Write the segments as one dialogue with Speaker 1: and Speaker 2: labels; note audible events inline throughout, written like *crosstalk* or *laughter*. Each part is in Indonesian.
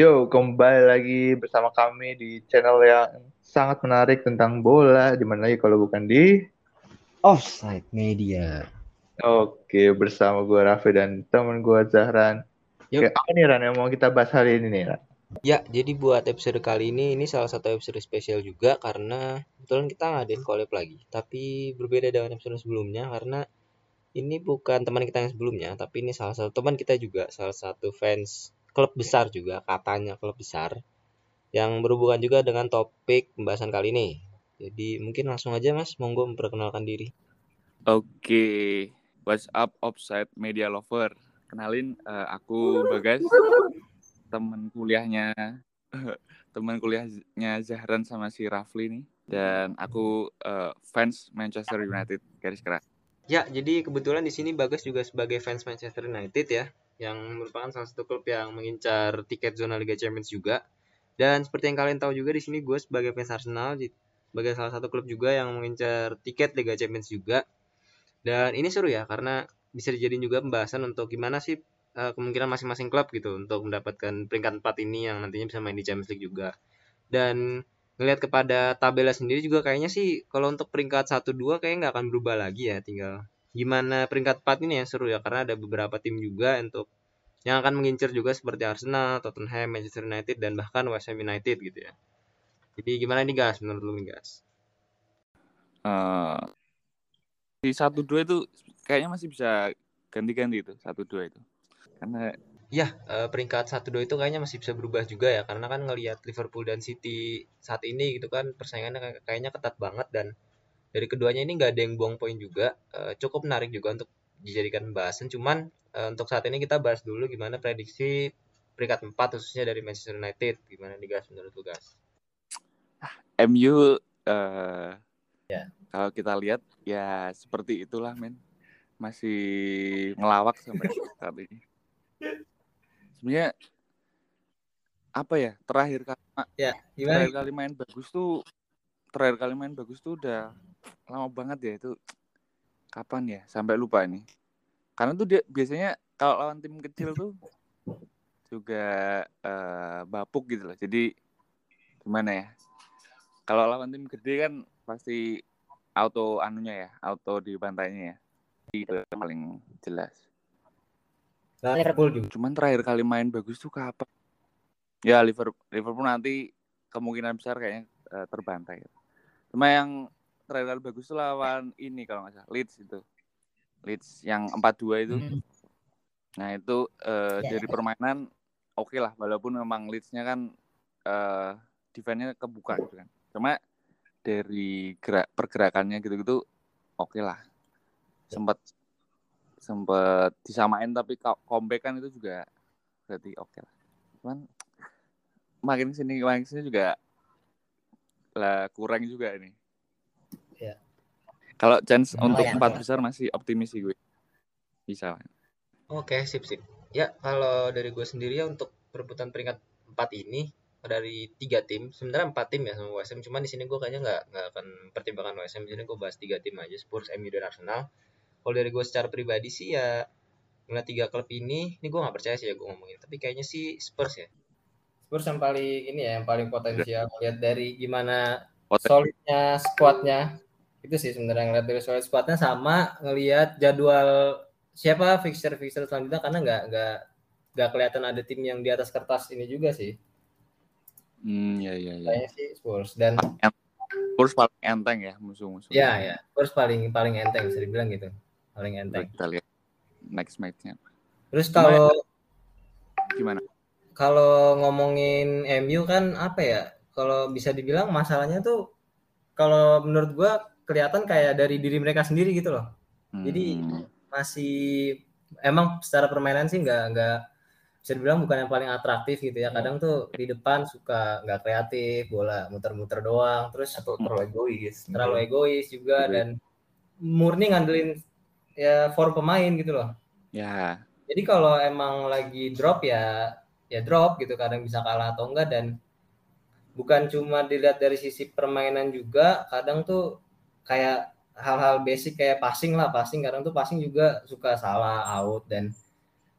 Speaker 1: Yo, kembali lagi bersama kami di channel yang sangat menarik tentang bola. Di mana lagi kalau bukan di
Speaker 2: Offside Media.
Speaker 1: Oke, bersama gue Raffi dan temen gue Zahran. Oke, apa nih Ran yang mau kita bahas hari ini nih Ran?
Speaker 2: Ya, jadi buat episode kali ini ini salah satu episode spesial juga karena kebetulan kita ngadain collab lagi. Tapi berbeda dengan episode sebelumnya karena ini bukan teman kita yang sebelumnya, tapi ini salah satu teman kita juga, salah satu fans klub besar juga, katanya klub besar yang berhubungan juga dengan topik pembahasan kali ini. Jadi mungkin langsung aja Mas, monggo memperkenalkan diri.
Speaker 3: Oke, what's up Offside Media Lover? Kenalin eh, aku *laughs* Bagas, teman kuliahnya *laughs* teman kuliahnya Zahran sama si Rafli nih dan aku eh, fans Manchester United garis keras.
Speaker 2: Ya, jadi kebetulan di sini Bagas juga sebagai fans Manchester United ya, yang merupakan salah satu klub yang mengincar tiket zona Liga Champions juga. Dan seperti yang kalian tahu juga di sini gue sebagai fans Arsenal, sebagai salah satu klub juga yang mengincar tiket Liga Champions juga. Dan ini seru ya, karena bisa dijadiin juga pembahasan untuk gimana sih eh, kemungkinan masing-masing klub gitu untuk mendapatkan peringkat 4 ini yang nantinya bisa main di Champions League juga. Dan ngelihat kepada tabelnya sendiri juga kayaknya sih kalau untuk peringkat 1 2 kayaknya nggak akan berubah lagi ya, tinggal gimana peringkat 4 ini yang seru ya karena ada beberapa tim juga untuk yang akan mengincar juga seperti Arsenal, Tottenham, Manchester United dan bahkan West Ham United gitu ya. Jadi gimana nih guys menurut lu nih guys?
Speaker 3: Eh, di satu dua itu kayaknya masih bisa ganti-ganti itu satu dua itu karena
Speaker 2: Ya, eh, peringkat 1 2 itu kayaknya masih bisa berubah juga ya karena kan ngelihat Liverpool dan City saat ini gitu kan persaingannya kayak- kayaknya ketat banget dan dari keduanya ini nggak ada yang buang poin juga. Eh, cukup menarik juga untuk dijadikan pembahasan. Cuman eh, untuk saat ini kita bahas dulu gimana prediksi peringkat 4 khususnya dari Manchester United. Gimana nih guys menurut lu guys?
Speaker 3: MU eh
Speaker 2: Ya.
Speaker 3: kalau kita lihat ya seperti itulah men masih ngelawak sampai saat ini. Sebenarnya apa ya terakhir kali
Speaker 2: Ya,
Speaker 3: terakhir kali main bagus tuh terakhir kali main bagus tuh udah lama banget ya itu kapan ya? Sampai lupa nih karena tuh dia biasanya kalau lawan tim kecil tuh juga eh, bapuk gitu loh. Jadi gimana ya? Kalau lawan tim gede kan pasti auto anunya ya auto di pantainya ya itu paling jelas.
Speaker 2: Nah, Liverpool juga.
Speaker 3: cuman terakhir kali main bagus tuh kapan? Ya Liverpool Liverpool nanti kemungkinan besar kayaknya eh, terbantai. Cuma yang terakhir kali bagus tuh lawan ini kalau nggak salah Leeds itu. Leeds yang 4-2 itu. Nah itu eh, dari permainan oke lah walaupun memang Leeds-nya kan eh defense-nya kebuka gitu kan. Cuma dari gerak pergerakannya gitu-gitu oke lah sempat sempat disamain tapi co- comeback kan itu juga berarti oke lah cuman makin sini makin sini juga lah kurang juga ini
Speaker 2: Iya.
Speaker 3: kalau chance
Speaker 2: Oh,
Speaker 3: untuk
Speaker 2: ya,
Speaker 3: empat
Speaker 2: ya.
Speaker 3: besar masih optimis sih gue bisa.
Speaker 2: Oke, sip sip. Ya, kalau dari gue sendiri ya untuk perebutan peringkat 4 ini dari tiga tim, sebenarnya empat tim ya sama Ham. Cuman di sini gue kayaknya nggak nggak akan pertimbangkan West Ham. Di sini gue bahas tiga tim aja, Spurs, MU dan Arsenal. Kalau dari gue secara pribadi sih ya ngeliat tiga klub ini, ini gue nggak percaya sih ya gue ngomongin. Tapi kayaknya sih Spurs ya. Spurs yang paling ini ya, yang paling potensial. Lihat dari gimana
Speaker 3: Poten-
Speaker 2: solidnya squadnya. Itu sih sebenarnya ngeliat dari solid squadnya sama ngelihat jadwal siapa fixture fixture selanjutnya karena nggak nggak nggak kelihatan ada tim yang di atas kertas ini juga sih.
Speaker 3: Hmm ya ya ya
Speaker 2: kayaknya sih Spurs. Dan
Speaker 3: Spurs paling enteng ya musuh-musuh
Speaker 2: ya ya Spurs paling paling enteng bisa dibilang gitu paling enteng.
Speaker 3: kita lihat next match-nya.
Speaker 2: Terus kalau
Speaker 3: gimana?
Speaker 2: Kalau ngomongin MU kan apa ya? Kalau bisa dibilang masalahnya tuh kalau menurut gua kelihatan kayak dari diri mereka sendiri gitu loh. Jadi,
Speaker 3: Hmm.
Speaker 2: masih emang secara permainan sih nggak nggak bisa dibilang bukan yang paling atraktif gitu ya. Kadang tuh di depan suka nggak kreatif bola muter-muter doang terus
Speaker 4: atau terlalu egois.
Speaker 2: Terlalu egois juga
Speaker 3: Betul.
Speaker 2: dan murni ngandelin ya form pemain gitu loh
Speaker 3: ya
Speaker 2: jadi kalau emang lagi drop ya ya drop gitu kadang bisa kalah atau enggak dan bukan cuma dilihat dari sisi permainan juga kadang tuh kayak hal-hal basic kayak passing lah passing kadang tuh passing juga suka salah out dan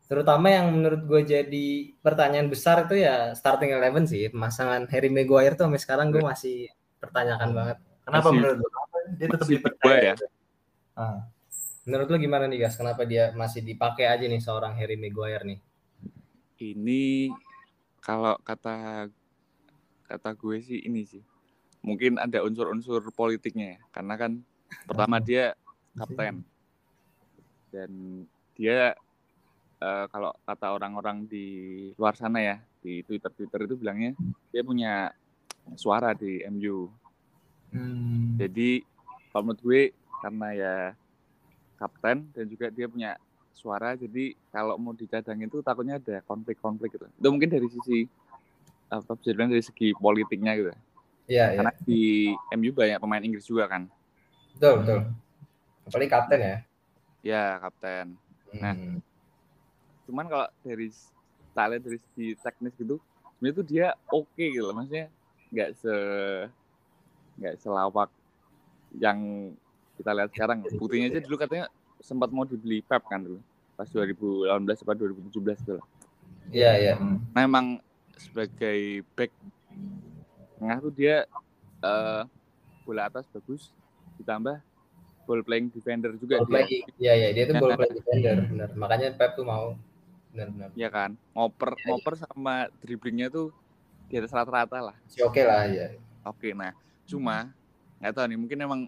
Speaker 2: terutama yang menurut gue jadi pertanyaan besar itu ya starting eleven sih pemasangan Harry Maguire tuh sampai sekarang gue masih pertanyakan banget
Speaker 4: Kenapa
Speaker 3: Masih-
Speaker 4: menurut? Kenapa Dia tetap dipercaya.
Speaker 3: ya?
Speaker 4: Ah.
Speaker 2: Menurut lu gimana nih guys kenapa dia masih dipakai aja nih seorang Harry Maguire nih
Speaker 3: Ini kalau kata kata gue sih ini sih. Mungkin ada unsur-unsur politiknya ya. Karena kan pertama dia kapten. Dan dia eh, kalau kata orang-orang di luar sana ya, di Twitter-Twitter itu bilangnya dia punya suara di MU.
Speaker 4: Hmm.
Speaker 3: Jadi kalau menurut gue karena ya kapten dan juga dia punya suara jadi kalau mau dicadangin itu takutnya ada konflik-konflik gitu. Itu mungkin dari sisi apa bisa dibilang dari segi politiknya gitu.
Speaker 2: iya iya
Speaker 3: Karena di MU banyak pemain Inggris juga kan.
Speaker 2: betul betul apalagi kapten ya
Speaker 3: Ya kapten. Nah.
Speaker 2: Hmm.
Speaker 3: Cuman kalau dari lihat dari segi teknis gitu, sebenarnya tuh dia oke gitu loh. Maksudnya nggak se nggak selawak yang kita lihat sekarang. *laughs* Buktinya aja dulu katanya sempat mau dibeli Pep kan dulu pas 2018 atau 2017 gitu lah.
Speaker 2: iya iya
Speaker 4: Hmm.
Speaker 3: Nah emang sebagai back tengah tuh dia eh, bola atas bagus ditambah ball playing defender juga
Speaker 2: ball
Speaker 3: dia.
Speaker 2: iya iya dia tuh ball play defender benar makanya Pep tuh mau benar benar
Speaker 3: Iya kan, ngoper
Speaker 2: Iya, iya.
Speaker 3: ngoper sama dribblingnya tuh di atas rata-rata lah.
Speaker 2: sih oke lah ya
Speaker 3: Oke, nah cuma nggak tahu nih mungkin emang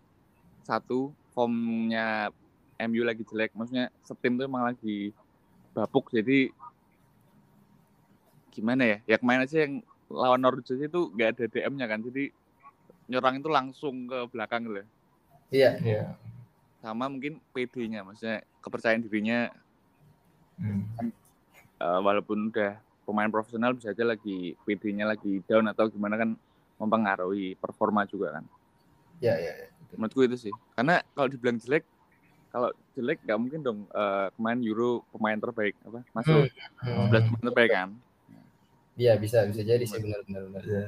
Speaker 3: satu formnya MU lagi jelek, maksudnya setim tuh emang lagi bapuk jadi gimana ya? Ya kemarin aja yang lawan Norwich aja itu nggak ada DM-nya kan, jadi nyerang itu langsung ke belakang gitu. loh.
Speaker 2: iya
Speaker 4: Iya.
Speaker 3: Sama mungkin PD-nya, maksudnya kepercayaan dirinya
Speaker 4: Hmm.
Speaker 3: eh, walaupun udah pemain profesional bisa aja lagi PD-nya lagi down atau gimana kan mempengaruhi performa juga kan.
Speaker 2: iya iya iya.
Speaker 3: Menurutku itu sih. Karena kalau dibilang jelek, kalau jelek nggak mungkin dong eh, kemarin Euro pemain terbaik apa masuk
Speaker 2: Hmm.
Speaker 3: 11 pemain terbaik kan.
Speaker 2: Iya bisa bisa jadi sih benar benar benar.
Speaker 4: Iya.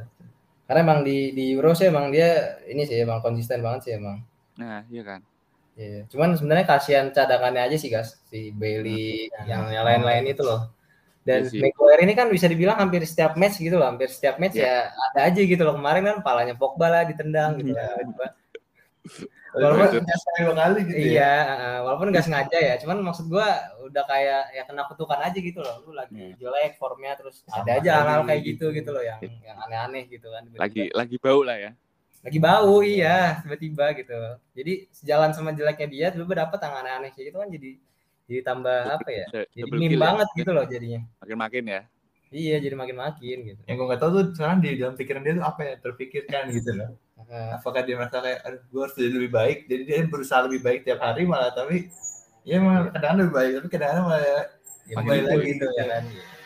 Speaker 2: Karena emang di di Euro sih emang dia ini sih emang konsisten banget sih emang.
Speaker 3: Nah, iya kan.
Speaker 2: Iya. Cuman sebenarnya kasihan cadangannya aja sih guys si Bailey yang yang lain-lain itu loh. Dan
Speaker 3: Iya sih.
Speaker 2: Maguire ini kan bisa dibilang hampir setiap match gitu loh, hampir setiap match
Speaker 3: Iya.
Speaker 2: ya ada aja gitu loh. Kemarin kan palanya Pogba lah ditendang gitu kan. Tiba-tiba.
Speaker 4: Walaupun nggak dua kali gitu ya.
Speaker 2: Iya, uh, walaupun nggak sengaja ya, cuman maksud gua udah kayak ya kena kutukan aja gitu loh. Lu lagi
Speaker 3: Iya.
Speaker 2: jelek formnya terus
Speaker 4: Sama
Speaker 2: ada aja hal-hal kayak gitu
Speaker 4: gitu.
Speaker 2: gitu loh yang yang aneh-aneh gitu kan. tiba-tiba.
Speaker 3: Lagi lagi bau lah ya.
Speaker 2: lagi bau iya tiba-tiba gitu jadi sejalan sama jeleknya dia tiba dapat yang aneh-aneh kayak gitu kan jadi jadi tambah apa ya jadi meme
Speaker 3: ya.
Speaker 2: banget gitu loh jadinya
Speaker 3: Makin-makin ya.
Speaker 2: iya jadi makin makin gitu
Speaker 4: Yang gue nggak tahu tuh sekarang di dalam pikiran dia tuh apa yang terpikirkan gitu loh.
Speaker 2: Nah,
Speaker 4: Apakah dia merasa kayak, aduh gue harus jadi lebih baik. Jadi dia berusaha lebih baik tiap hari malah tapi ya emang kadang-kadang lebih baik tapi kadang-kadang malah
Speaker 2: ya kembali
Speaker 4: gitu,
Speaker 2: lagi
Speaker 4: gitu.
Speaker 2: gitu ya kan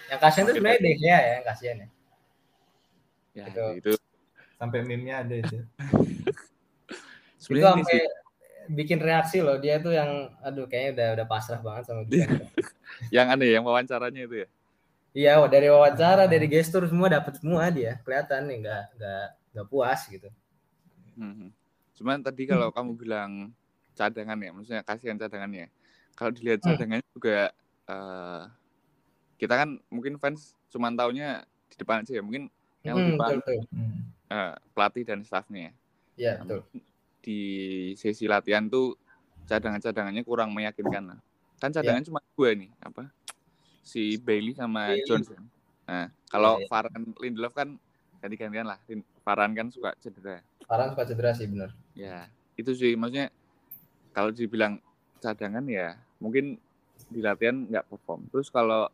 Speaker 2: yang kasihan tuh sebenarnya deh ya yang kasihan ya
Speaker 3: Ya,
Speaker 2: Gitu.
Speaker 3: itu.
Speaker 4: sampai meme-nya ada itu. *laughs*
Speaker 2: itu sampai bikin reaksi loh dia tuh yang aduh kayaknya udah udah pasrah banget sama dia *laughs*
Speaker 3: yang aneh yang wawancaranya itu ya.
Speaker 2: iya dari wawancara dari gestur semua dapat semua dia kelihatan nih nggak nggak nggak puas gitu
Speaker 3: Hmm. Cuman tadi kalau kamu bilang cadangan ya, maksudnya kasihan cadangannya. Kalau dilihat
Speaker 2: Hmm.
Speaker 3: cadangannya juga eh, kita kan mungkin fans cuman taunya di depan aja ya, mungkin yang
Speaker 2: Hmm,
Speaker 3: lebih
Speaker 2: betul
Speaker 3: paham
Speaker 4: Hmm.
Speaker 3: eh, pelatih dan staffnya.
Speaker 2: iya betul
Speaker 3: Di sesi latihan tuh cadangan-cadangannya kurang meyakinkan lah. Kan cadangan cuma gue nih, apa? Si Bailey sama
Speaker 2: Bailey.
Speaker 3: Johnson. Nah, kalau
Speaker 2: Iya, iya.
Speaker 3: Varane Lindelof kan ganti-gantian lah. Varane kan suka cedera.
Speaker 2: Varane suka cedera sih bener
Speaker 3: Ya, itu sih maksudnya kalau dibilang cadangan ya mungkin di latihan nggak perform. Terus kalau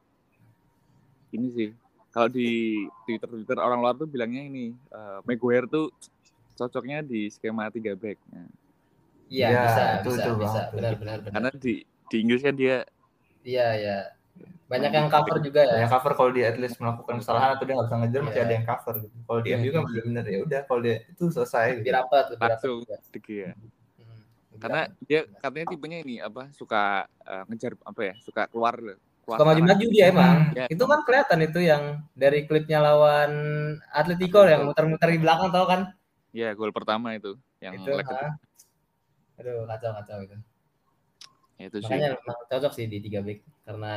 Speaker 3: ini sih, kalau di Twitter Twitter orang luar tuh bilangnya ini eh, Maguire tuh cocoknya di skema 3 back. Nah,
Speaker 2: iya
Speaker 4: Iya,
Speaker 2: bisa
Speaker 4: itu-
Speaker 2: bisa
Speaker 4: itu
Speaker 2: bisa
Speaker 4: banget.
Speaker 2: benar benar benar
Speaker 3: karena di di Inggris kan dia
Speaker 2: Iya iya. Banyak yang cover juga ya.
Speaker 4: Yang cover kalau dia at least melakukan kesalahan atau dia nggak bisa ngejar masih
Speaker 2: Iya.
Speaker 4: ada yang cover gitu. Kalau di
Speaker 3: Iya,
Speaker 4: MU kan
Speaker 3: iya.
Speaker 4: benar-benar ya udah kalau dia itu selesai
Speaker 2: Lebih
Speaker 4: gitu.
Speaker 2: rapat, lebih rapat
Speaker 3: langsung
Speaker 2: juga.
Speaker 3: degi ya.
Speaker 2: Hmm, lebih
Speaker 3: Karena
Speaker 2: rapat.
Speaker 3: dia katanya tipenya ini apa suka eh, ngejar apa ya, suka keluar loh.
Speaker 2: suka maju-maju dia emang.
Speaker 3: Ya.
Speaker 2: Itu kan kelihatan itu yang dari klipnya lawan Atletico yang muter-muter di belakang tau kan?
Speaker 3: Ya, gol pertama itu yang
Speaker 2: itu. ha. Aduh, kacau-kacau itu.
Speaker 3: Ya, itu sih.
Speaker 2: Makanya memang cocok sih di tiga back karena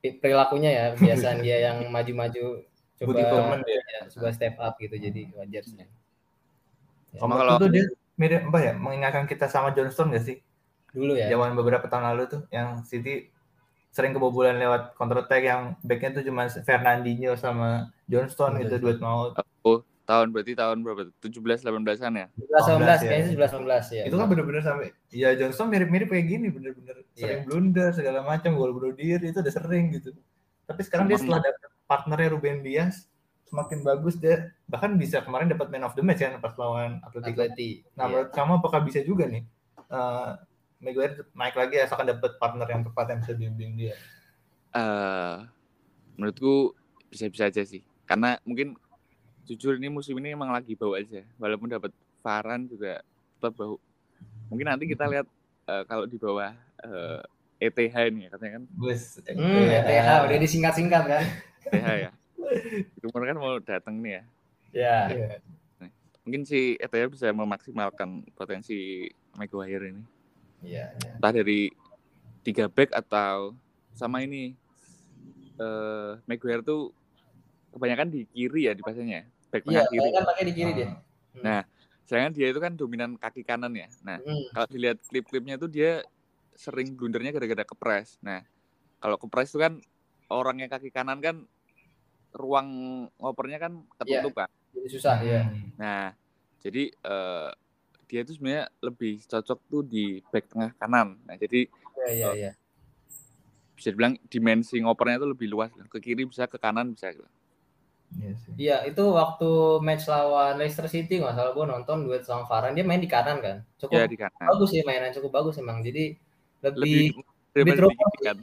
Speaker 2: perilakunya ya kebiasaan dia yang maju-maju coba
Speaker 4: dia.
Speaker 2: ya, coba step up gitu jadi wajar sih. Ya.
Speaker 3: Sama
Speaker 4: Kalau tuh dia mirip apa ya? Mengingatkan kita sama Johnston gak sih?
Speaker 2: Dulu ya.
Speaker 4: Zaman beberapa tahun lalu tuh yang City sering kebobolan lewat counter attack yang backnya tuh cuma Fernandinho sama Johnston gitu duet maut.
Speaker 3: Tahun berarti tahun berapa? 17 18-an ya?
Speaker 2: 11 19
Speaker 4: ya.
Speaker 2: kayaknya 11 19 ya.
Speaker 4: Itu kan bener-bener sampai ya Johnston mirip-mirip kayak gini bener-bener sering blunder segala macam gol bunuh diri itu udah sering gitu. Tapi sekarang dia setelah dapat partnernya Ruben Dias semakin bagus dia bahkan bisa kemarin dapat man of the match kan pas lawan Atletico.
Speaker 2: Atleti.
Speaker 4: Nah,
Speaker 2: Iya.
Speaker 4: menurut kamu apakah bisa juga nih eh Maguire naik lagi asalkan dapat partner yang tepat yang bisa bimbing dia?
Speaker 3: eh menurutku bisa-bisa aja sih. Karena mungkin jujur ini musim ini emang lagi bau aja. Walaupun dapat Varan juga tetap bau. Mungkin nanti kita lihat eh, kalau di bawah eh, ETH ini ya katanya kan
Speaker 4: Bus.
Speaker 2: Hmm, ETH udah disingkat-singkat kan?
Speaker 3: ETH ya. Rumor kan mau datang nih ya.
Speaker 2: Ya.
Speaker 4: Iya.
Speaker 3: Mungkin si ETH bisa memaksimalkan potensi Maguire ini.
Speaker 2: Iya, iya.
Speaker 3: Entah dari tiga back atau sama ini eh Maguire tuh kebanyakan di kiri ya dipasangnya. Back
Speaker 2: Iya,
Speaker 3: tengah kiri.
Speaker 2: kan pakai di kiri dia.
Speaker 3: Nah, sedangkan dia itu kan dominan kaki kanan ya. Nah,
Speaker 2: Hmm.
Speaker 3: kalau dilihat klip-klipnya tuh dia sering blundernya gara-gara kepres. Nah, kalau kepres itu kan orang yang kaki kanan kan ruang ngopernya kan ketutup kan.
Speaker 2: Jadi susah ya.
Speaker 3: Nah, jadi eh, dia itu sebenarnya lebih cocok tuh di back tengah kanan. Nah, jadi
Speaker 2: Iya, iya, iya.
Speaker 3: bisa dibilang dimensi ngopernya itu lebih luas. Ke kiri bisa, ke kanan bisa. gitu.
Speaker 4: Iya sih.
Speaker 2: Iya, itu waktu match lawan Leicester City nggak salah gue nonton duet sama Varane dia main di kanan kan. Cukup
Speaker 3: Ya di kanan.
Speaker 2: bagus sih mainan cukup bagus emang. Jadi lebih,
Speaker 3: Lebih
Speaker 2: lebih
Speaker 3: lebih
Speaker 2: terukur
Speaker 3: kan.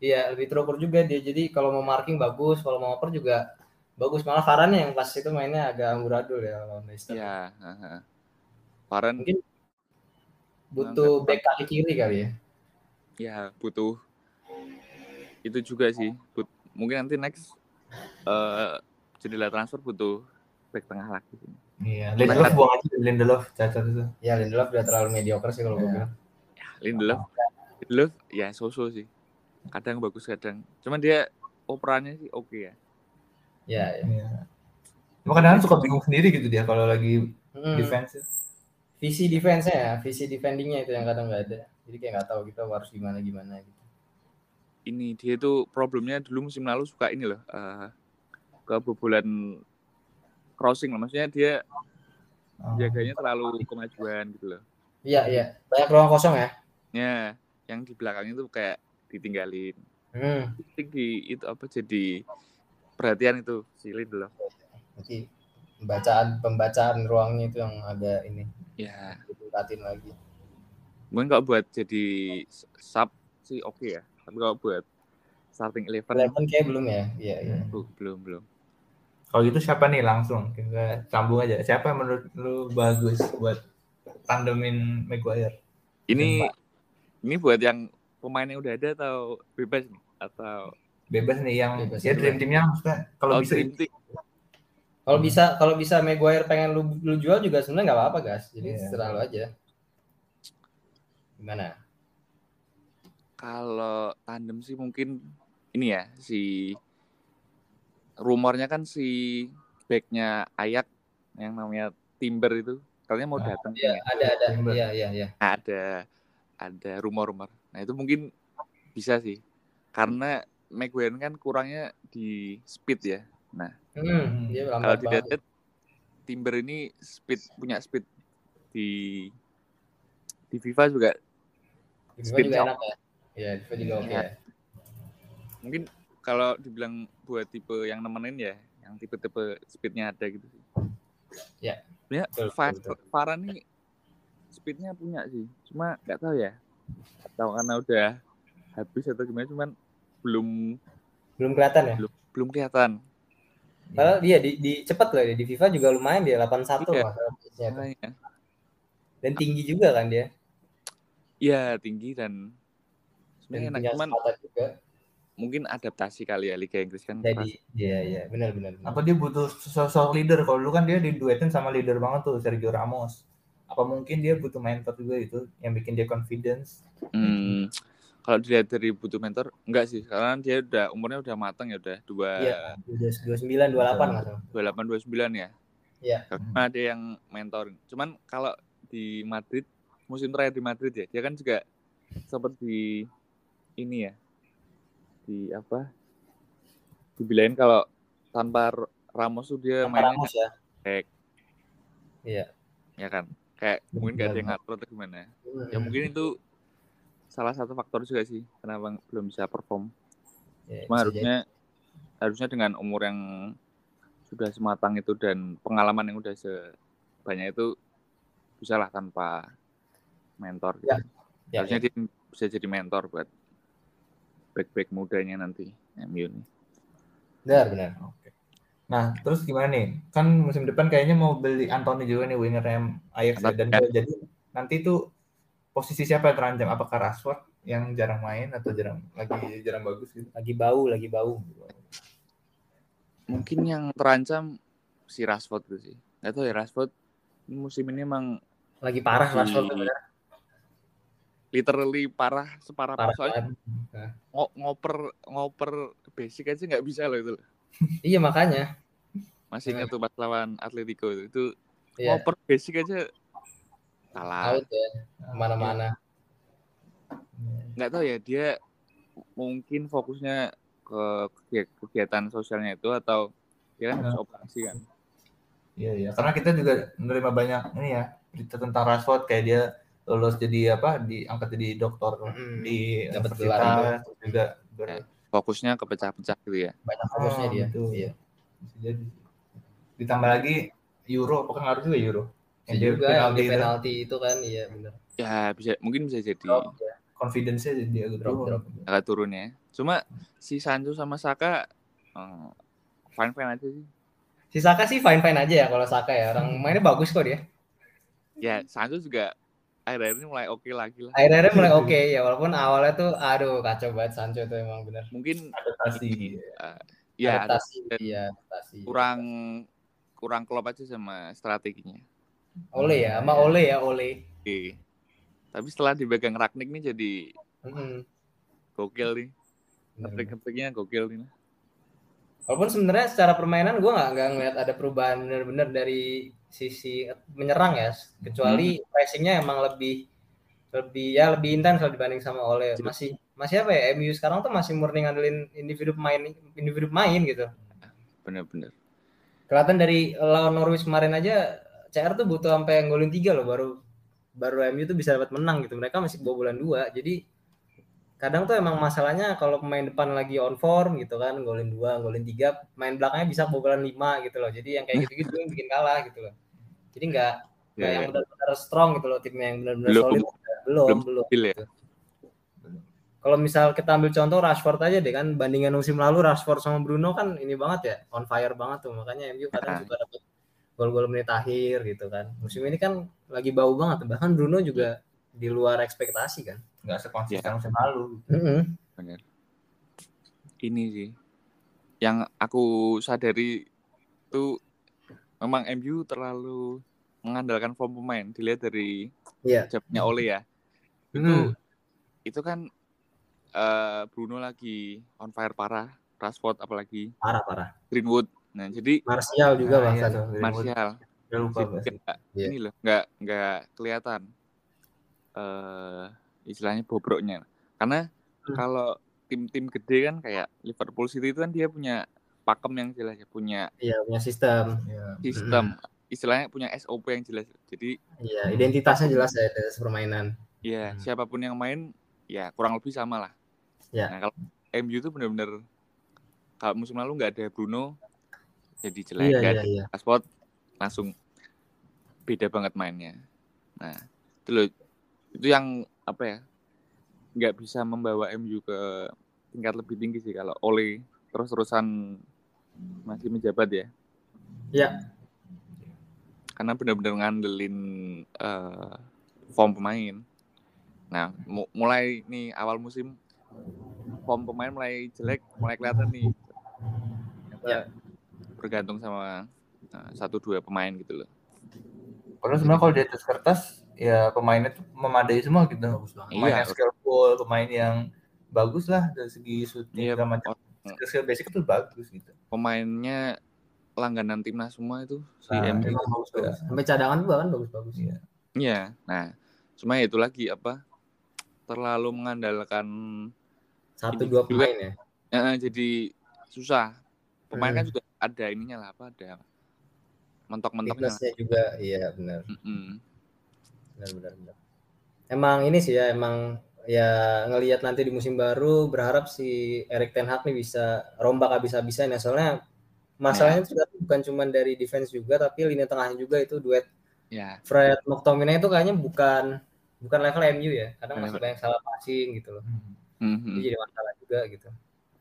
Speaker 2: iya lebih terukur juga dia. Jadi kalau mau marking bagus, kalau mau oper juga bagus. Malah Varane yang pas itu mainnya agak amburadul ya lawan Leicester.
Speaker 3: Ya, heeh. Varan
Speaker 2: Mungkin butuh back kaki kiri kali ya.
Speaker 3: ya butuh itu juga sih. But, mungkin nanti next eh jendela transfer butuh back tengah lagi.
Speaker 4: Iya, Lindelof buang aja Lindelof cacat itu.
Speaker 2: Ya Lindelof udah terlalu mediocre sih kalau gue
Speaker 4: Iya.
Speaker 2: bilang.
Speaker 3: Lindelof, Lindelof ya so-so sih. Kadang bagus kadang. Cuman dia operannya sih oke ya.
Speaker 2: Ya, ya.
Speaker 4: Iya. Cuma kadang suka bingung sendiri gitu dia kalau lagi
Speaker 2: Hmm.
Speaker 4: defense.
Speaker 2: visi defense-nya ya, visi defending-nya itu yang kadang nggak ada. Jadi kayak nggak tahu kita harus gimana gimana gitu.
Speaker 3: Ini dia tuh problemnya dulu musim lalu suka ini loh. eh kebobolan crossing lah. Maksudnya dia
Speaker 4: Oh.
Speaker 3: jaganya terlalu kemajuan gitu loh.
Speaker 2: Iya iya, banyak ruang kosong ya.
Speaker 3: Ya, yang di belakangnya tuh kayak ditinggalin.
Speaker 2: Hmm.
Speaker 3: Di itu apa jadi perhatian itu si Lindelof.
Speaker 2: Berarti pembacaan pembacaan ruangnya itu yang agak ini
Speaker 3: Ya,
Speaker 2: ditingkatin lagi.
Speaker 3: mungkin kalau buat jadi sub sih oke ya. Tapi kalau buat starting eleven
Speaker 2: Eleven kayak belum ya? Iya iya.
Speaker 3: uh, belum belum.
Speaker 4: Kalau gitu siapa nih langsung kita sambung aja. Siapa yang menurut lu bagus buat tandemin Maguire?
Speaker 3: Ini ini buat yang pemainnya udah ada atau bebas nih atau
Speaker 4: Bebas nih yang
Speaker 2: Bebas
Speaker 4: ya dream teamnya maksudnya kalau
Speaker 3: oh,
Speaker 4: bisa
Speaker 3: dream team?
Speaker 2: Kalau bisa kalau bisa Maguire pengen lu, lu jual juga sebenarnya nggak apa-apa guys. Jadi
Speaker 4: Iya.
Speaker 2: terserah lu aja. Gimana?
Speaker 3: Kalau tandem sih mungkin ini ya si rumornya kan si backnya Ayak yang namanya Timber itu katanya mau
Speaker 4: Ah,
Speaker 3: datang
Speaker 2: Iya
Speaker 3: nih.
Speaker 2: ada ada.
Speaker 4: Timber.
Speaker 2: Iya iya iya.
Speaker 3: ada ada rumor-rumor. Nah itu mungkin bisa sih karena Maguire kan kurangnya di speed ya. Nah
Speaker 2: Hmm, dia
Speaker 3: kalau dilihat Timber ini speed punya speed di di FIFA juga
Speaker 2: Di FIFA
Speaker 3: speed
Speaker 2: juga enak ya. Iya, FIFA juga oke
Speaker 3: Iya.
Speaker 2: ya.
Speaker 3: mungkin kalau dibilang buat tipe yang nemenin ya yang tipe-tipe speednya ada gitu sih.
Speaker 2: Ya,
Speaker 3: Ya,
Speaker 2: betul,
Speaker 3: Fa-
Speaker 2: betul, betul.
Speaker 3: Farhan nih speednya punya sih, cuma nggak tahu ya. Atau karena udah habis atau gimana, cuman belum
Speaker 2: Belum kelihatan ya?
Speaker 3: belum belum kelihatan.
Speaker 2: Padahal dia di, di cepet loh dia di FIFA juga lumayan dia 81
Speaker 3: Iya.
Speaker 2: tuh.
Speaker 3: Makanya.
Speaker 2: Dan tinggi juga kan dia.
Speaker 3: Iya tinggi dan sebenarnya enak cuman
Speaker 2: juga.
Speaker 3: Mungkin adaptasi kali ya Liga Inggris kan.
Speaker 2: Jadi iya iya benar benar. benar.
Speaker 4: Apa dia butuh sosok leader? Kalau dulu kan dia diduetin sama leader banget tuh Sergio Ramos. Apa mungkin dia butuh mentor juga itu yang bikin dia confidence?
Speaker 3: Hmm, kalau dilihat dari butuh mentor, enggak sih. Karena dia udah umurnya udah matang ya udah dua
Speaker 2: Iya, dua sembilan dua delapan
Speaker 3: dua delapan dua sembilan ya.
Speaker 2: Iya.
Speaker 3: Karena ada yang mentor. Cuman kalau di Madrid musim terakhir di Madrid ya, dia kan juga seperti ini ya di apa dibilangin kalau tanpa Ramos tuh dia
Speaker 2: Tanpa
Speaker 3: mainnya
Speaker 2: Ramos ya.
Speaker 3: kayak
Speaker 2: Iya.
Speaker 3: ya kan kayak mungkin gak ada yang ngatur atau gimana ya
Speaker 2: Hmm.
Speaker 3: mungkin itu salah satu faktor juga sih kenapa belum bisa perform
Speaker 2: Ya,
Speaker 3: cuma harusnya harusnya dengan umur yang sudah sematang itu dan pengalaman yang udah sebanyak itu bisa lah tanpa mentor gitu.
Speaker 2: Ya, Ya,
Speaker 3: harusnya
Speaker 2: ya.
Speaker 3: dia bisa jadi mentor buat back-back mudanya nanti MU nih.
Speaker 2: Benar benar.
Speaker 4: Nah, terus gimana nih? Kan musim depan kayaknya mau beli Anthony juga nih winger Ajax ya. dan
Speaker 3: Ya.
Speaker 4: jadi nanti tuh posisi siapa yang terancam? Apakah Rashford yang jarang main atau jarang lagi jarang bagus gitu?
Speaker 2: Lagi bau lagi bau.
Speaker 3: Mungkin yang terancam si Rashford tuh sih. Gak tau ya Rashford musim ini emang
Speaker 2: Lagi parah Rashford benar.
Speaker 3: Literally parah separah
Speaker 2: Parah
Speaker 3: soalnya
Speaker 2: banget.
Speaker 3: ngo- ngoper ngoper basic aja nggak bisa loh itu.
Speaker 2: Iya makanya.
Speaker 3: masih ingat tuh pas lawan Atletico itu itu
Speaker 2: Iya.
Speaker 3: ngoper basic aja salah
Speaker 2: Out ya. Ke mana-mana.
Speaker 3: nggak tahu ya dia mungkin fokusnya ke kegia- kegiatan sosialnya itu atau dia kan harus operasi kan
Speaker 4: Iya, iya. Karena kita juga menerima banyak ini ya berita tentang Rashford kayak dia lulus jadi apa diangkat jadi dokter
Speaker 2: Mm-mm.
Speaker 4: di
Speaker 2: Dapat gelar
Speaker 4: juga ber,
Speaker 3: Ya. fokusnya ke pecah-pecah gitu ya
Speaker 2: Banyak fokusnya
Speaker 4: Oh,
Speaker 2: dia.
Speaker 4: gitu.
Speaker 2: Iya.
Speaker 4: bisa jadi. Ditambah lagi Euro, apakah ngaruh juga Euro? Yang dia
Speaker 2: juga yang
Speaker 4: penalti
Speaker 2: di
Speaker 4: itu,
Speaker 2: penalti itu kan iya benar.
Speaker 3: ya bisa mungkin bisa jadi
Speaker 4: drop ya. Confidence-nya jadi agak
Speaker 2: Drop,
Speaker 4: turun.
Speaker 2: drop.
Speaker 3: agak turun ya cuma si Sancho sama Saka fine fine aja sih
Speaker 2: Si Saka sih fine fine aja ya kalau Saka ya. Orang mainnya bagus kok dia.
Speaker 3: ya Sancho juga akhir-akhir ini mulai oke lagi lah
Speaker 2: Akhirnya mulai *laughs* oke ya walaupun awalnya tuh aduh kacau banget Sancho tuh emang benar.
Speaker 3: mungkin
Speaker 4: Adaptasi.
Speaker 3: uh, ya ada
Speaker 2: adaptasi, iya adaptasi.
Speaker 3: kurang kurang klop aja sama strateginya
Speaker 2: Ole ya, sama Ole ya Ole.
Speaker 3: Oke. Tapi setelah dipegang Ragnik nih jadi
Speaker 2: Mm-mm.
Speaker 3: gokil nih.
Speaker 2: Benar-benar.
Speaker 3: Ngetik-ngetiknya gokil nih.
Speaker 2: Walaupun sebenarnya secara permainan gue nggak nggak ngeliat ada perubahan benar-benar dari sisi menyerang ya, kecuali pressingnya emang lebih lebih ya lebih intens lah dibanding sama Ole. Masih masih apa ya? MU sekarang tuh masih murni ngandelin individu pemain individu pemain gitu.
Speaker 3: Bener-bener.
Speaker 2: Kelihatan dari lawan Norwich kemarin aja CR tuh butuh sampai golin tiga loh baru baru MU tuh bisa dapat menang gitu. Mereka masih bobolan dua. Jadi kadang tuh emang masalahnya kalau pemain depan lagi on form gitu kan, golin dua, golin tiga, main belakangnya bisa bobolan lima gitu loh. Jadi yang kayak gitu-gitu yang bikin kalah gitu loh. Jadi nggak nggak
Speaker 3: Ya,
Speaker 2: yang
Speaker 3: ya.
Speaker 2: benar-benar strong gitu loh timnya yang benar-benar
Speaker 3: Belum-
Speaker 2: solid. Belum,
Speaker 3: belum
Speaker 2: belum.
Speaker 3: stabil ya.
Speaker 2: Kalau misal kita ambil contoh Rashford aja deh kan bandingan musim lalu Rashford sama Bruno kan ini banget ya on fire banget tuh makanya MU kadang juga dapat gol-gol menit akhir gitu kan musim ini kan lagi bau banget bahkan Bruno juga di luar ekspektasi kan
Speaker 4: Nggak
Speaker 3: Iya.
Speaker 4: sekonsisten musim lalu.
Speaker 3: Bener. Ini sih. Yang aku sadari tuh memang MU terlalu mengandalkan form pemain. Dilihat dari
Speaker 2: Iya.
Speaker 3: jamnya Ole ya. Itu
Speaker 2: Hmm.
Speaker 3: itu kan eh, Bruno lagi on fire parah. Rashford apalagi
Speaker 2: parah parah
Speaker 3: Greenwood. Nah, jadi
Speaker 2: Martial juga
Speaker 4: Nah,
Speaker 2: bahkan
Speaker 4: Greenwood.
Speaker 3: Martial
Speaker 4: lupa
Speaker 3: Jadi nggak-
Speaker 2: Iya.
Speaker 3: ini loh nggak nggak kelihatan eh istilahnya bobroknya karena
Speaker 2: Hmm.
Speaker 3: kalau tim-tim gede kan kayak Liverpool City itu kan dia punya pakem yang jelas ya punya
Speaker 2: iya punya sistem
Speaker 4: Iya.
Speaker 3: sistem istilahnya punya SOP yang jelas jadi
Speaker 2: iya identitasnya jelas ya dari permainan
Speaker 3: ya
Speaker 4: Hmm.
Speaker 3: siapa pun yang main ya kurang lebih sama lah
Speaker 2: Ya.
Speaker 3: nah kalau MU itu benar-benar kalau musim lalu nggak ada Bruno jadi jelek
Speaker 2: iya
Speaker 3: nggak
Speaker 2: iya iya
Speaker 3: Rashford langsung beda banget mainnya. Nah, itu loh, itu yang apa ya? nggak bisa membawa MU ke tingkat lebih tinggi sih kalau Ole terus-terusan masih menjabat ya.
Speaker 2: Ya.
Speaker 3: Karena benar-benar ngandelin eh, form pemain. Nah, mu- mulai nih awal musim form pemain mulai jelek, mulai kelihatan nih.
Speaker 5: Ya.
Speaker 3: bergantung sama uh, satu dua pemain gitu loh.
Speaker 4: Padahal sebenarnya kalau di atas kertas ya pemainnya tuh memadai semua gitu.
Speaker 2: Bagus banget.
Speaker 4: Pemain yang
Speaker 3: Iya.
Speaker 4: skillful, pemain yang bagus lah dari segi shooting
Speaker 3: Iya,
Speaker 4: segala macam. Skill basic itu bagus gitu.
Speaker 3: Pemainnya langganan timnas semua itu si
Speaker 4: Nah, bagus banget.
Speaker 2: Sampai cadangan tuh bahkan bagus-bagus.
Speaker 4: Iya.
Speaker 3: Iya. Nah, cuma itu lagi apa? Terlalu mengandalkan
Speaker 2: Satu dua pemain ya.
Speaker 3: eh, jadi susah. Pemain
Speaker 2: Hmm.
Speaker 3: kan juga ada ininya lah apa ada mentok-mentoknya.
Speaker 2: Fitnessnya juga, iya benar.
Speaker 3: Mm-mm.
Speaker 2: Benar benar benar. Emang ini sih ya emang ya ngelihat nanti di musim baru berharap si Erik Ten Hag nih bisa rombak habis-habisan ya. Soalnya masalahnya sudah bukan cuma dari defense juga tapi lini tengahnya juga itu duet
Speaker 3: Ya,
Speaker 2: Fred McTominay itu kayaknya bukan bukan level MU ya. Kadang masih
Speaker 3: Level-
Speaker 2: banyak salah passing gitu loh.
Speaker 3: Mhm.
Speaker 2: itu jadi masalah juga gitu.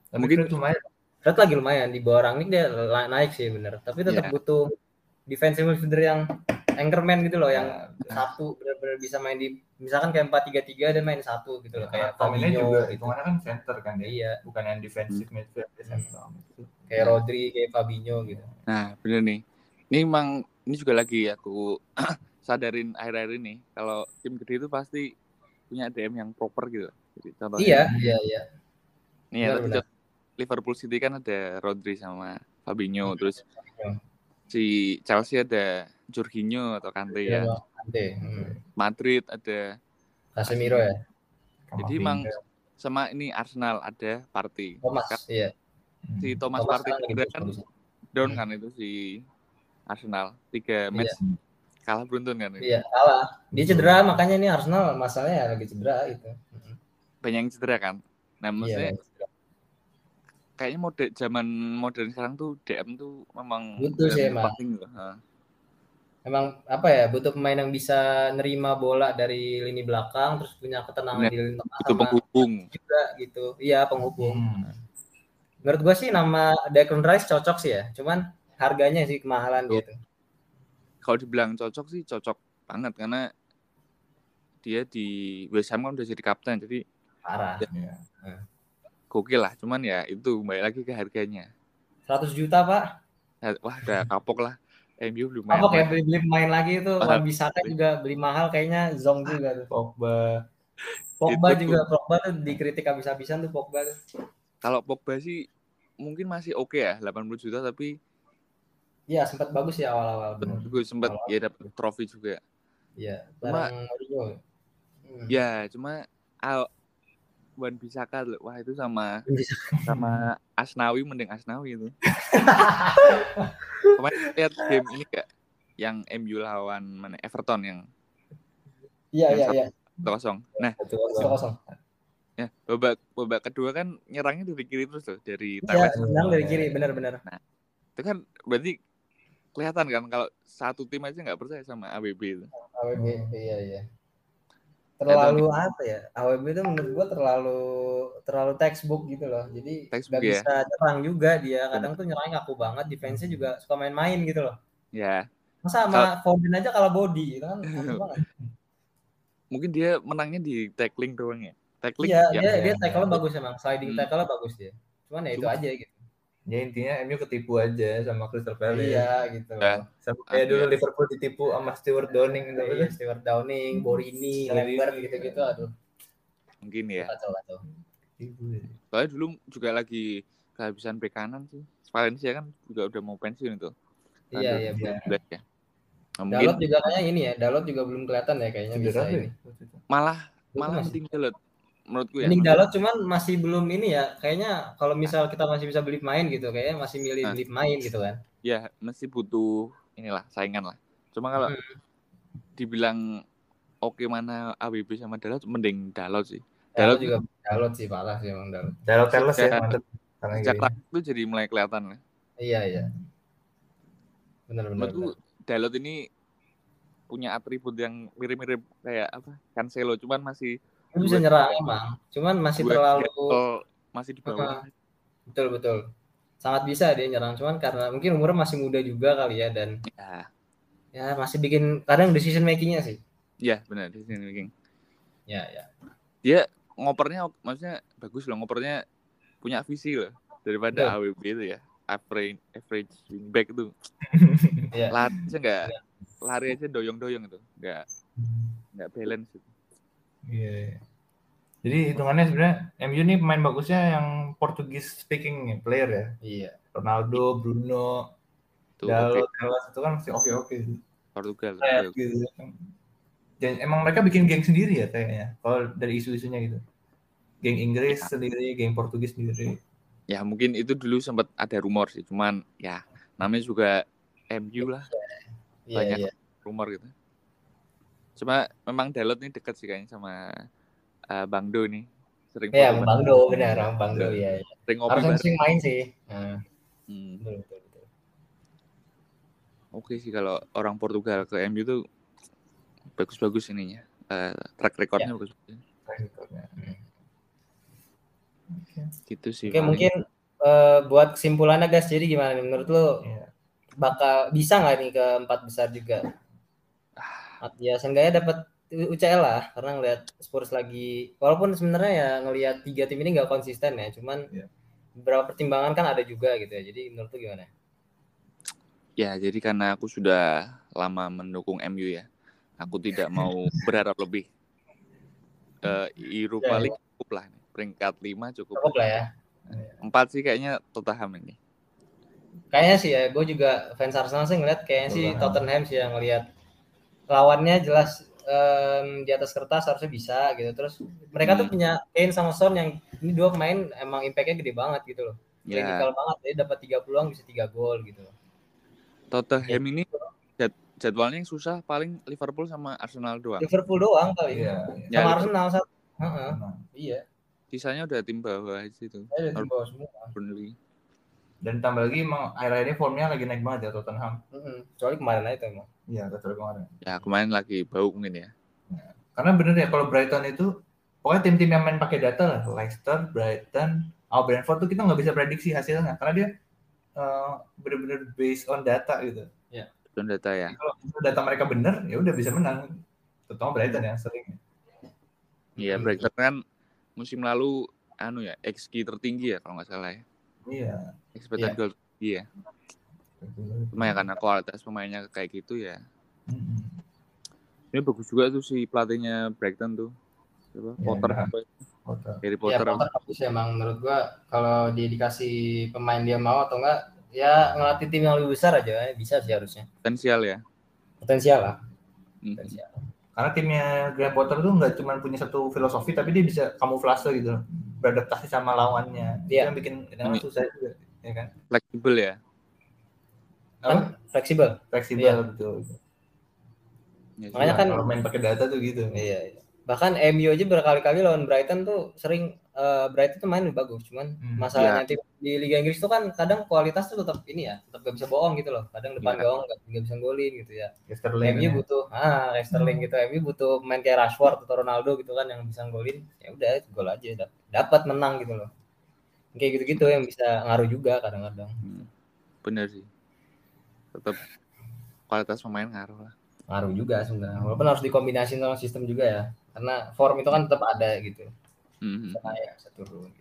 Speaker 4: Tapi
Speaker 3: Mungkin-
Speaker 4: Fred lumayan.
Speaker 2: Fred lagi lumayan. Di bawah Rangnick dia naik sih bener tapi tetap
Speaker 3: Iya.
Speaker 2: butuh defensive midfielder yang anchorman gitu loh yang
Speaker 4: Ya,
Speaker 2: satu benar-benar bisa main di misalkan kayak empat tiga tiga dan main satu gitu loh kayak
Speaker 4: Tominnya
Speaker 2: Fabinho
Speaker 4: juga
Speaker 2: gitu.
Speaker 4: hitungannya kan center kan dia.
Speaker 2: iya
Speaker 4: Bukan yang defensive midfield dia center.
Speaker 2: kayak Rodri kayak Fabinho gitu
Speaker 3: Nah, bener nih. Ini emang ini juga lagi aku *clears throat* sadarin akhir-akhir ini kalau tim gede itu pasti punya DM yang proper gitu. Jadi contohnya
Speaker 2: iya iya iya
Speaker 3: nih ya, Liverpool City kan ada Rodri sama Fabinho, terus
Speaker 2: Fabinho.
Speaker 3: Si Chelsea ada Jorginho atau Kante ya.
Speaker 2: Iya, Kante. Hmm.
Speaker 3: Madrid ada
Speaker 2: Casemiro ya
Speaker 3: Jadi emang sama ini Arsenal ada Partey.
Speaker 2: Thomas
Speaker 3: Kan
Speaker 2: iya
Speaker 3: si Thomas,
Speaker 2: Thomas lagi
Speaker 3: juga kan down
Speaker 2: Hmm.
Speaker 3: kan itu si Arsenal tiga match kalah beruntun kan itu.
Speaker 2: iya kalah dia cedera makanya ini Arsenal masalahnya lagi cedera itu Hmm.
Speaker 3: banyak yang cedera kan nah maksudnya
Speaker 2: iya
Speaker 3: kayaknya mode zaman modern sekarang tuh DM tuh memang
Speaker 2: Butuh sih emang.
Speaker 3: penting. Ha.
Speaker 2: emang apa ya butuh pemain yang bisa nerima bola dari lini belakang terus punya ketenangan
Speaker 3: Benar.
Speaker 2: di lini tengah
Speaker 3: itu
Speaker 2: sama
Speaker 3: penghubung
Speaker 2: juga gitu iya penghubung
Speaker 4: Hmm.
Speaker 2: menurut gua sih nama Declan Rice cocok sih ya cuman harganya sih kemahalan
Speaker 3: Betul.
Speaker 2: gitu
Speaker 3: kalau dibilang cocok sih cocok banget karena dia di West Ham kan udah jadi kapten jadi
Speaker 2: parah
Speaker 4: Iya.
Speaker 3: Gokil lah cuman ya itu kembali lagi ke harganya.
Speaker 2: 100 juta pak.
Speaker 3: Ya, wah udah *laughs* kapok lah. MU belum main
Speaker 2: apa kayak beli beli pemain lagi itu.
Speaker 3: Mahal.
Speaker 2: Wan Bisaka juga beli mahal kayaknya. Zong juga tuh.
Speaker 4: Pogba.
Speaker 2: Pogba
Speaker 3: Itu
Speaker 2: juga Pogba tuh dikritik habis-habisan tuh Pogba tuh.
Speaker 3: Kalau Pogba sih mungkin masih oke ya 80 juta tapi
Speaker 2: Iya sempat bagus ya awal-awal.
Speaker 3: Gue sempat ya dapet trofi juga.
Speaker 2: Iya,
Speaker 3: Cuma-
Speaker 2: Mourinho. Hmm.
Speaker 3: ya cuma Wan Bisaka loh. wah itu sama sama Asnawi mending Asnawi itu *laughs* kemarin lihat game ini gak yang MU lawan mana Everton yang
Speaker 2: Iya iya iya.
Speaker 3: kosong nah
Speaker 2: kosong.
Speaker 3: ya babak babak kedua kan nyerangnya dari kiri terus loh dari
Speaker 2: Iya, tenang dari kiri benar-benar.
Speaker 3: itu kan berarti kelihatan kan kalau satu tim aja nggak percaya sama ABB itu
Speaker 2: AWB iya iya. Terlalu apa ya? AWB itu menurut gua terlalu terlalu textbook gitu loh. Jadi
Speaker 3: Textbook
Speaker 2: nggak
Speaker 3: ya.
Speaker 2: bisa nyerang juga dia. Kadang tuh nyerangnya ngaku banget, defense-nya juga suka main-main gitu loh.
Speaker 3: ya
Speaker 2: Masa sama Foden aja kalau body itu kan *laughs*
Speaker 3: mungkin dia menangnya di tackling doang ya tackling
Speaker 2: Iya, dia
Speaker 4: ya.
Speaker 2: dia tackle-nya bagus emang. Sliding
Speaker 3: Hmm.
Speaker 2: tackle-nya bagus dia. Cuman ya itu
Speaker 3: Cuma-
Speaker 2: aja gitu.
Speaker 4: Ya intinya MU ketipu aja sama Crystal Palace.
Speaker 2: Iya gitu.
Speaker 3: Ya.
Speaker 4: Sama kayak dulu
Speaker 3: iya.
Speaker 4: Liverpool ditipu sama Stewart Downing gitu.
Speaker 2: Iya, Stewart Downing, Borini,
Speaker 4: Borini.
Speaker 2: Lambert gitu-gitu aduh
Speaker 3: mungkin ya
Speaker 2: kacau kacau.
Speaker 4: Ya.
Speaker 3: soalnya dulu juga lagi kehabisan bek kanan sih Valencia kan juga udah mau pensiun itu
Speaker 2: Iya iya.
Speaker 3: 2019 ya Nah, mungkin
Speaker 2: Dalot juga kayaknya ini ya, Dalot juga belum kelihatan ya kayaknya bisa
Speaker 4: Cedera
Speaker 2: ini.
Speaker 4: waktu itu.
Speaker 3: malah malah mending Dalot menurutku ya
Speaker 2: Mending Dalot cuman masih belum ini ya, kayaknya kalau misal kita masih bisa beli pemain gitu, kayaknya masih milih
Speaker 3: Nah.
Speaker 2: beli pemain gitu kan.
Speaker 3: ya mesti butuh inilah saingan lah cuma kalau
Speaker 2: Hmm.
Speaker 3: dibilang oke mana ABB sama Dalot mending Dalot sih
Speaker 2: Dalot
Speaker 3: Dalot
Speaker 2: juga Dalot sih parah sih emang Dalot.
Speaker 4: Dalot Telles ya mantep.
Speaker 3: Sejak itu jadi mulai kelihatan lah
Speaker 2: Iya iya. Benar benar.
Speaker 3: menurutku Dalot ini punya atribut yang mirip-mirip kayak apa Cancelo cuman masih
Speaker 2: Dia bisa nyerang emang, cuman masih
Speaker 3: dua
Speaker 2: terlalu
Speaker 3: level masih di bawah
Speaker 2: betul betul. Sangat bisa dia nyerang, cuman karena mungkin umurnya masih muda juga kali ya dan
Speaker 3: ya
Speaker 2: ya masih bikin kadang decision makingnya sih.
Speaker 3: ya benar di sini King.
Speaker 2: Ya ya.
Speaker 3: dia ngopernya maksudnya bagus loh ngopernya punya visi loh daripada AWB itu ya average average wingback itu
Speaker 2: Iya. *laughs*
Speaker 3: lari aja nggak lari aja doyong-doyong itu nggak nggak balance itu.
Speaker 4: Iya. iya. Jadi hitungannya sebenarnya MU ini pemain bagusnya yang Portugis speaking player ya.
Speaker 2: Iya.
Speaker 4: Ronaldo, Bruno, Dalot,
Speaker 3: oke
Speaker 4: Telas itu kan masih oke-oke sih.
Speaker 3: Portugal.
Speaker 4: Kayak
Speaker 3: oke.
Speaker 4: gitu. Dan emang mereka bikin geng sendiri ya kayaknya. Kalau dari isu-isunya gitu. Geng Inggris sendiri, geng Portugis sendiri.
Speaker 3: Ya mungkin itu dulu sempat ada rumor sih, cuman ya namanya juga MU lah
Speaker 2: Iya,
Speaker 3: Banyak.
Speaker 2: iya.
Speaker 3: rumor gitu. Cuma memang Dalot ini dekat sih kayaknya sama eh, Bang Do nih. Sering
Speaker 2: Iya,
Speaker 3: foto
Speaker 2: Bang Do benar, Bang Do
Speaker 3: Iya.
Speaker 2: ya.
Speaker 3: sering ngopi bareng.
Speaker 2: sering main sih. Nah,
Speaker 3: Hmm.
Speaker 2: betul, betul, betul.
Speaker 3: Oke sih kalau orang Portugal ke MU tuh bagus-bagus ininya. Eh, track recordnya bagus.
Speaker 4: Rekornya. Oke.
Speaker 3: Gitu sih.
Speaker 2: Oke,
Speaker 3: paling.
Speaker 2: mungkin eh, buat kesimpulannya guys, jadi gimana nih menurut lu
Speaker 4: Iya.
Speaker 2: bakal bisa nggak nih ke empat besar juga? Ya seenggaknya dapat UCL lah, karena ngelihat Spurs lagi, walaupun sebenarnya ya ngelihat tiga tim ini nggak konsisten ya, cuman
Speaker 4: Iya.
Speaker 2: beberapa pertimbangan kan ada juga gitu ya. Jadi menurut lu gimana?
Speaker 3: Ya, jadi karena aku sudah lama mendukung MU ya, aku tidak mau *laughs* berharap lebih. Eh Europa
Speaker 2: Ya,
Speaker 3: League cukup lah, peringkat 5 cukup.
Speaker 2: Cukup lah ya.
Speaker 3: Empat sih kayaknya Tottenham ini.
Speaker 2: Kayaknya sih ya, gue juga fans Arsenal sih ngeliat kayaknya sih
Speaker 4: Tottenham.
Speaker 2: Tottenham sih yang ngeliat lawannya jelas em, di atas kertas harusnya bisa gitu. Terus mereka tuh
Speaker 3: Hmm.
Speaker 2: punya Kane sama Son yang ini dua pemain emang impactnya gede banget gitu loh.
Speaker 3: Ya,
Speaker 2: Clinical banget, jadi dapat tiga peluang bisa tiga gol gitu.
Speaker 3: Tottenham ini jad- jadwalnya yang susah paling Liverpool sama Arsenal doang.
Speaker 2: Liverpool doang kali.
Speaker 4: Iya.
Speaker 2: Sama
Speaker 3: Ya,
Speaker 2: Arsenal satu. Heeh,
Speaker 4: Nah,
Speaker 2: iya.
Speaker 3: Sisanya udah tim bawah aja itu.
Speaker 2: Udah di bawah semua.
Speaker 3: Burnley.
Speaker 4: Dan tambah lagi emang akhir-akhir ini formnya lagi naik banget ya Tottenham.
Speaker 2: Heeh. Kecuali kemarin aja emang.
Speaker 4: Iya, kecuali kemarin.
Speaker 3: Ya kemarin lagi bau mungkin ya.
Speaker 4: Karena bener ya kalau Brighton itu pokoknya tim-tim yang main pakai data lah, Leicester, Brighton, oh Brentford tuh kita nggak bisa prediksi hasilnya karena dia eh, bener-bener based on data gitu.
Speaker 3: Itu data ya.
Speaker 4: Kalau data mereka bener ya udah bisa menang. Terutama Brighton ya sering.
Speaker 3: Iya. Brighton kan musim lalu anu ya, XG tertinggi ya kalau nggak salah ya.
Speaker 4: Iya.
Speaker 3: Expected
Speaker 2: Iya.
Speaker 3: goal ya. Cuma ya karena kualitas pemainnya kayak gitu ya.
Speaker 4: Mm-mm.
Speaker 3: Ini bagus juga tuh si pelatihnya Brighton tuh. Siapa?
Speaker 4: Ya,
Speaker 3: Potter
Speaker 4: Graham.
Speaker 3: apa?
Speaker 4: Kota.
Speaker 3: Harry
Speaker 2: Ya,
Speaker 3: Potter.
Speaker 2: Potter bagus ya, emang menurut gua kalau dia dikasih pemain dia mau atau enggak ya ngelatih tim yang lebih besar aja ya, bisa sih harusnya.
Speaker 3: Potensial ya.
Speaker 2: Potensial lah.
Speaker 3: Hmm.
Speaker 2: Potensial.
Speaker 4: Karena timnya Graham Potter tuh nggak cuma punya satu filosofi tapi dia bisa kamuflase gitu beradaptasi sama lawannya. Itu
Speaker 2: Iya.
Speaker 4: yang bikin kadang
Speaker 3: Ini-
Speaker 4: susah juga, ya kan?
Speaker 3: Fleksibel ya.
Speaker 4: Apa?
Speaker 2: Kan fleksibel.
Speaker 4: Fleksibel
Speaker 2: Iya.
Speaker 4: betul.
Speaker 3: Ya,
Speaker 2: Makanya kan
Speaker 4: kalau main pakai data tuh gitu.
Speaker 2: Iya, iya. Bahkan MU aja berkali-kali lawan Brighton tuh sering eh, Brighton tuh main lebih bagus, cuman
Speaker 4: Hmm.
Speaker 2: masalahnya tim di Liga Inggris tuh kan kadang kualitas tuh tetap ini ya, tetap gak bisa bohong gitu loh. Kadang depan
Speaker 3: Iya.
Speaker 2: gawang gak, nggak bisa golin gitu ya.
Speaker 4: Ya, Sterling
Speaker 2: MU
Speaker 4: ya.
Speaker 2: butuh ah Sterling gitu, MU butuh main kayak Rashford atau Ronaldo gitu kan yang bisa golin. Ya udah gol aja dap- dapat menang gitu loh. Kayak gitu-gitu yang bisa ngaruh juga kadang-kadang.
Speaker 3: Hmm. Bener sih. Tetap kualitas pemain ngaruh lah.
Speaker 2: Ngaruh juga sebenarnya. Walaupun harus dikombinasiin sama sistem juga ya. Karena form itu kan tetap ada gitu.
Speaker 3: Hmm.
Speaker 2: Bisa turun.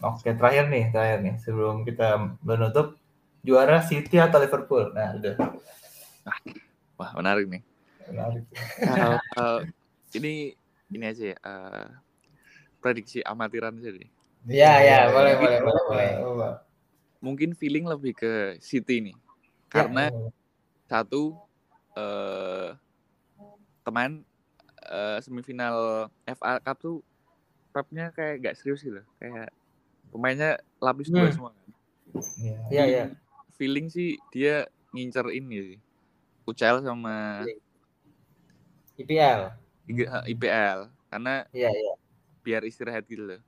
Speaker 4: Oke, terakhir nih, terakhir nih sebelum kita menutup juara City atau Liverpool. Nah, udah.
Speaker 3: Wah menarik nih.
Speaker 4: Menarik.
Speaker 3: Kalau- *laughs* kalau ini ini aja ya. eh, prediksi amatiran aja deh.
Speaker 2: Iya, iya, boleh, boleh, boleh, boleh.
Speaker 4: boleh.
Speaker 3: Mungkin feeling lebih ke City nih.
Speaker 2: Ya.
Speaker 3: Karena satu eh kemarin eh, semifinal FA Cup tuh Pepnya kayak gak serius gitu kayak pemainnya lapis dua
Speaker 2: Hmm.
Speaker 3: semua kan.
Speaker 4: Iya.
Speaker 2: Iya, iya.
Speaker 3: feeling sih dia ngincer ini sih UCL sama
Speaker 2: IPL.
Speaker 3: IPL karena
Speaker 2: Iya, iya.
Speaker 3: biar istirahat gitu loh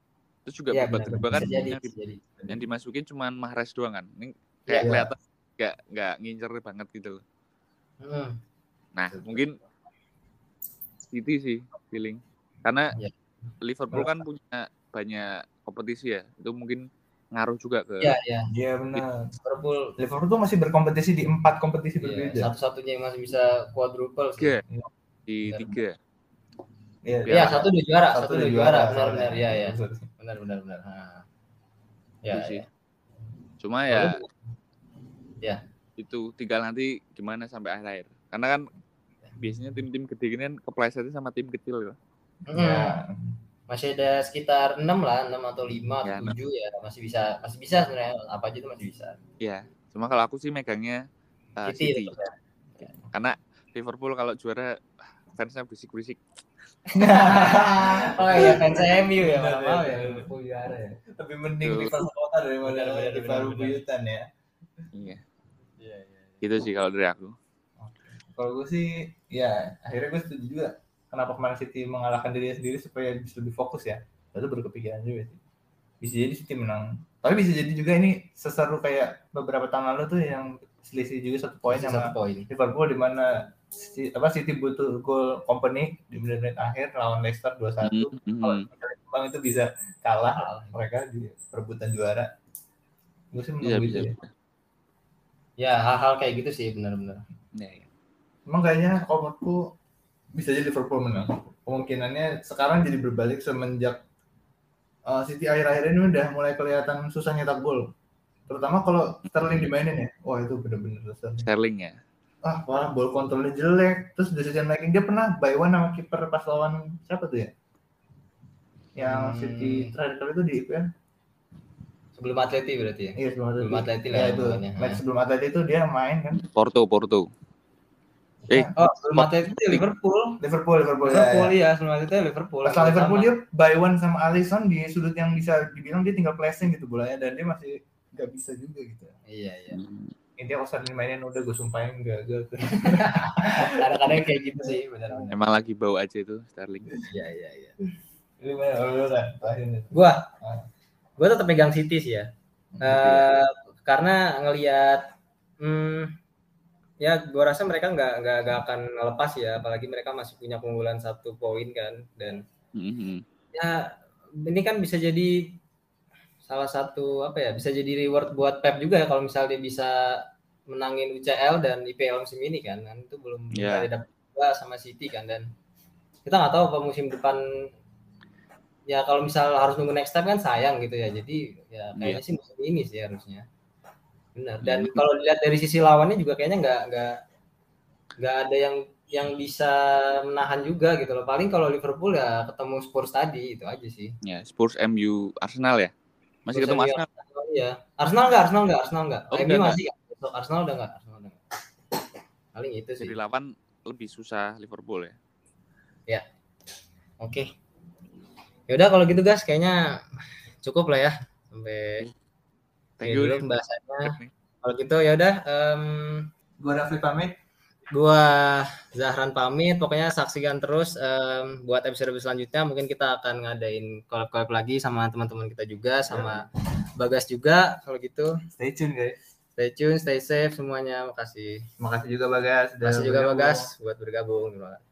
Speaker 3: terus juga
Speaker 2: Iya,
Speaker 3: beberapa
Speaker 2: benar.
Speaker 3: kan
Speaker 2: jadi,
Speaker 3: yang,
Speaker 2: jadi.
Speaker 3: yang dimasukin cuman Mahrez doang kan ini
Speaker 2: Iya.
Speaker 3: kayak kelihatan nggak nggak ngincer banget gitu loh
Speaker 2: Hmm.
Speaker 3: nah mungkin City sih feeling karena
Speaker 2: Iya.
Speaker 3: Liverpool kan punya banyak kompetisi ya itu mungkin ngaruh juga ke
Speaker 2: Iya, iya.
Speaker 4: Iya benar.
Speaker 2: Liverpool
Speaker 4: Liverpool tuh masih berkompetisi di empat kompetisi
Speaker 2: iya,
Speaker 4: berbeda.
Speaker 2: satu-satunya yang masih bisa quadruple sih.
Speaker 3: tiga
Speaker 4: Iya.
Speaker 3: di
Speaker 2: Benar.
Speaker 3: tiga
Speaker 4: Iya.
Speaker 2: Iya, satu udah juara, satu,
Speaker 4: udah
Speaker 2: udah juara, benar-benar ya, ya.
Speaker 4: Betul.
Speaker 2: Benar, benar, benar. Nah. Ya,
Speaker 3: sih.
Speaker 2: ya.
Speaker 3: Cuma ya
Speaker 2: Ya.
Speaker 3: itu tinggal nanti gimana sampai akhir. Karena kan biasanya tim-tim gede gini kan keplesetnya sama tim kecil ya.
Speaker 2: Mm.
Speaker 4: Ya.
Speaker 2: Masih ada sekitar 6 lah, 6 atau 5
Speaker 3: Ya,
Speaker 2: atau 7 ya. Masih bisa masih bisa sebenarnya apa aja itu masih bisa.
Speaker 3: Iya. Cuma kalau aku sih megangnya uh,
Speaker 2: City,
Speaker 3: City.
Speaker 2: ya.
Speaker 3: Karena Liverpool kalau juara fansnya berisik-berisik. *laughs*
Speaker 2: oh iya fans MU ya, malah mau
Speaker 4: ya.
Speaker 2: Liverpool juara ya.
Speaker 4: Lebih mending rival kota daripada
Speaker 2: benar.
Speaker 4: buyutan ya.
Speaker 3: Iya.
Speaker 2: Iya, iya.
Speaker 3: Gitu sih kalau dari aku.
Speaker 4: Kalau gue sih, ya akhirnya gue setuju juga. Kenapa kemarin City mengalahkan dirinya sendiri supaya bisa lebih fokus ya. Itu berkepikiran juga sih. Bisa jadi City menang. Tapi bisa jadi juga ini seseru kayak beberapa tahun lalu tuh yang selisih juga satu poin sama
Speaker 2: satu poin.
Speaker 4: Liverpool di mana City, apa City butuh gol company di menit-menit akhir lawan Leicester 2-1.
Speaker 3: Mhm,
Speaker 4: Kalau
Speaker 3: mhm.
Speaker 4: misalnya Jepang itu bisa kalah mereka di perebutan juara. Gue sih
Speaker 3: Iya
Speaker 4: menunggu
Speaker 3: bisa.
Speaker 4: itu ya.
Speaker 3: bisa.
Speaker 2: Ya hal-hal kayak gitu sih benar-benar.
Speaker 3: Iya, iya.
Speaker 4: Emang kayaknya kalau menurutku bisa jadi Liverpool menang. Kemungkinannya sekarang jadi berbalik semenjak uh, City akhir-akhir ini udah mulai kelihatan susah nyetak gol. Terutama kalau Sterling dimainin ya. Wah itu bener-bener susah.
Speaker 3: Sterling ya.
Speaker 4: Ah parah ball kontrolnya jelek. Terus decision making dia pernah by one sama kiper pas lawan siapa tuh ya? Yang
Speaker 2: Hmm.
Speaker 4: City terakhir kali itu di IPL.
Speaker 2: Sebelum Atleti berarti ya.
Speaker 4: Iya sebelum Atleti.
Speaker 2: Sebelum Atleti lah
Speaker 4: Ya,
Speaker 2: ya
Speaker 4: itu. Match sebelum Atleti itu dia main kan.
Speaker 3: Porto, Porto. Eh,
Speaker 2: Oh, sebelum Atleti itu Liverpool.
Speaker 4: Liverpool, Liverpool. ya,
Speaker 2: Liverpool
Speaker 4: ya.
Speaker 2: iya, sebelum Atleti itu Liverpool.
Speaker 4: Pas Liverpool dia by one sama Alisson di sudut yang bisa dibilang dia tinggal placing gitu bolanya dan dia masih nggak bisa juga gitu.
Speaker 2: Iya, iya.
Speaker 3: Hmm.
Speaker 4: Intinya kalau Sterling mainin udah gue sumpahin gagal. *laughs*
Speaker 2: Kadang-kadang kayak gitu sih, benar-benar.
Speaker 3: Emang lagi bau aja itu Sterling.
Speaker 2: Iya, iya, iya.
Speaker 4: Ini mana lu kan? Terakhir.
Speaker 2: Gua
Speaker 4: Ah.
Speaker 2: gua tetap pegang City sih ya. Eh, karena ngelihat hmm, ya gua rasa mereka nggak nggak nggak akan lepas ya apalagi mereka masih punya keunggulan satu poin kan dan
Speaker 3: Mhm.
Speaker 2: ya ini kan bisa jadi salah satu apa ya bisa jadi reward buat Pep juga ya kalau misalnya dia bisa menangin UCL dan IPL musim ini kan kan itu belum yeah. dapat juga sama City kan dan kita nggak tahu apa musim depan ya kalau misal harus nunggu next time kan sayang gitu ya jadi ya kayaknya sih musim ini sih harusnya benar dan
Speaker 3: Hmm.
Speaker 2: kalau dilihat dari sisi lawannya juga kayaknya nggak nggak nggak ada yang yang bisa menahan juga gitu loh paling kalau Liverpool ya ketemu Spurs tadi itu aja sih
Speaker 3: Ya, Spurs, MU, Arsenal ya. Masih
Speaker 2: Spurs,
Speaker 3: ketemu
Speaker 2: MU,
Speaker 3: Arsenal.
Speaker 2: Iya. Arsenal enggak, Arsenal enggak, Arsenal enggak.
Speaker 3: Oh,
Speaker 2: MU
Speaker 3: enggak,
Speaker 2: masih. Besok Arsenal udah enggak, Arsenal udah enggak. Paling itu sih.
Speaker 3: Jadi lawan lebih susah Liverpool ya.
Speaker 2: Oke. Ya udah kalau gitu guys, kayaknya cukup lah ya sampai
Speaker 3: Thank
Speaker 2: ini
Speaker 3: you.
Speaker 2: dulu pembahasannya. Kalau gitu ya udah em,
Speaker 4: Gue Rafli pamit.
Speaker 2: gua Zahran pamit. Pokoknya saksikan terus em, buat episode selanjutnya mungkin kita akan ngadain collab-collab lagi sama teman-teman kita juga sama Bagas juga. Kalau gitu
Speaker 4: Stay tune guys.
Speaker 2: stay tune, stay safe semuanya. Makasih.
Speaker 4: Makasih juga Bagas.
Speaker 2: Makasih juga
Speaker 4: bergabung.
Speaker 2: Bagas buat bergabung. Terima kasih.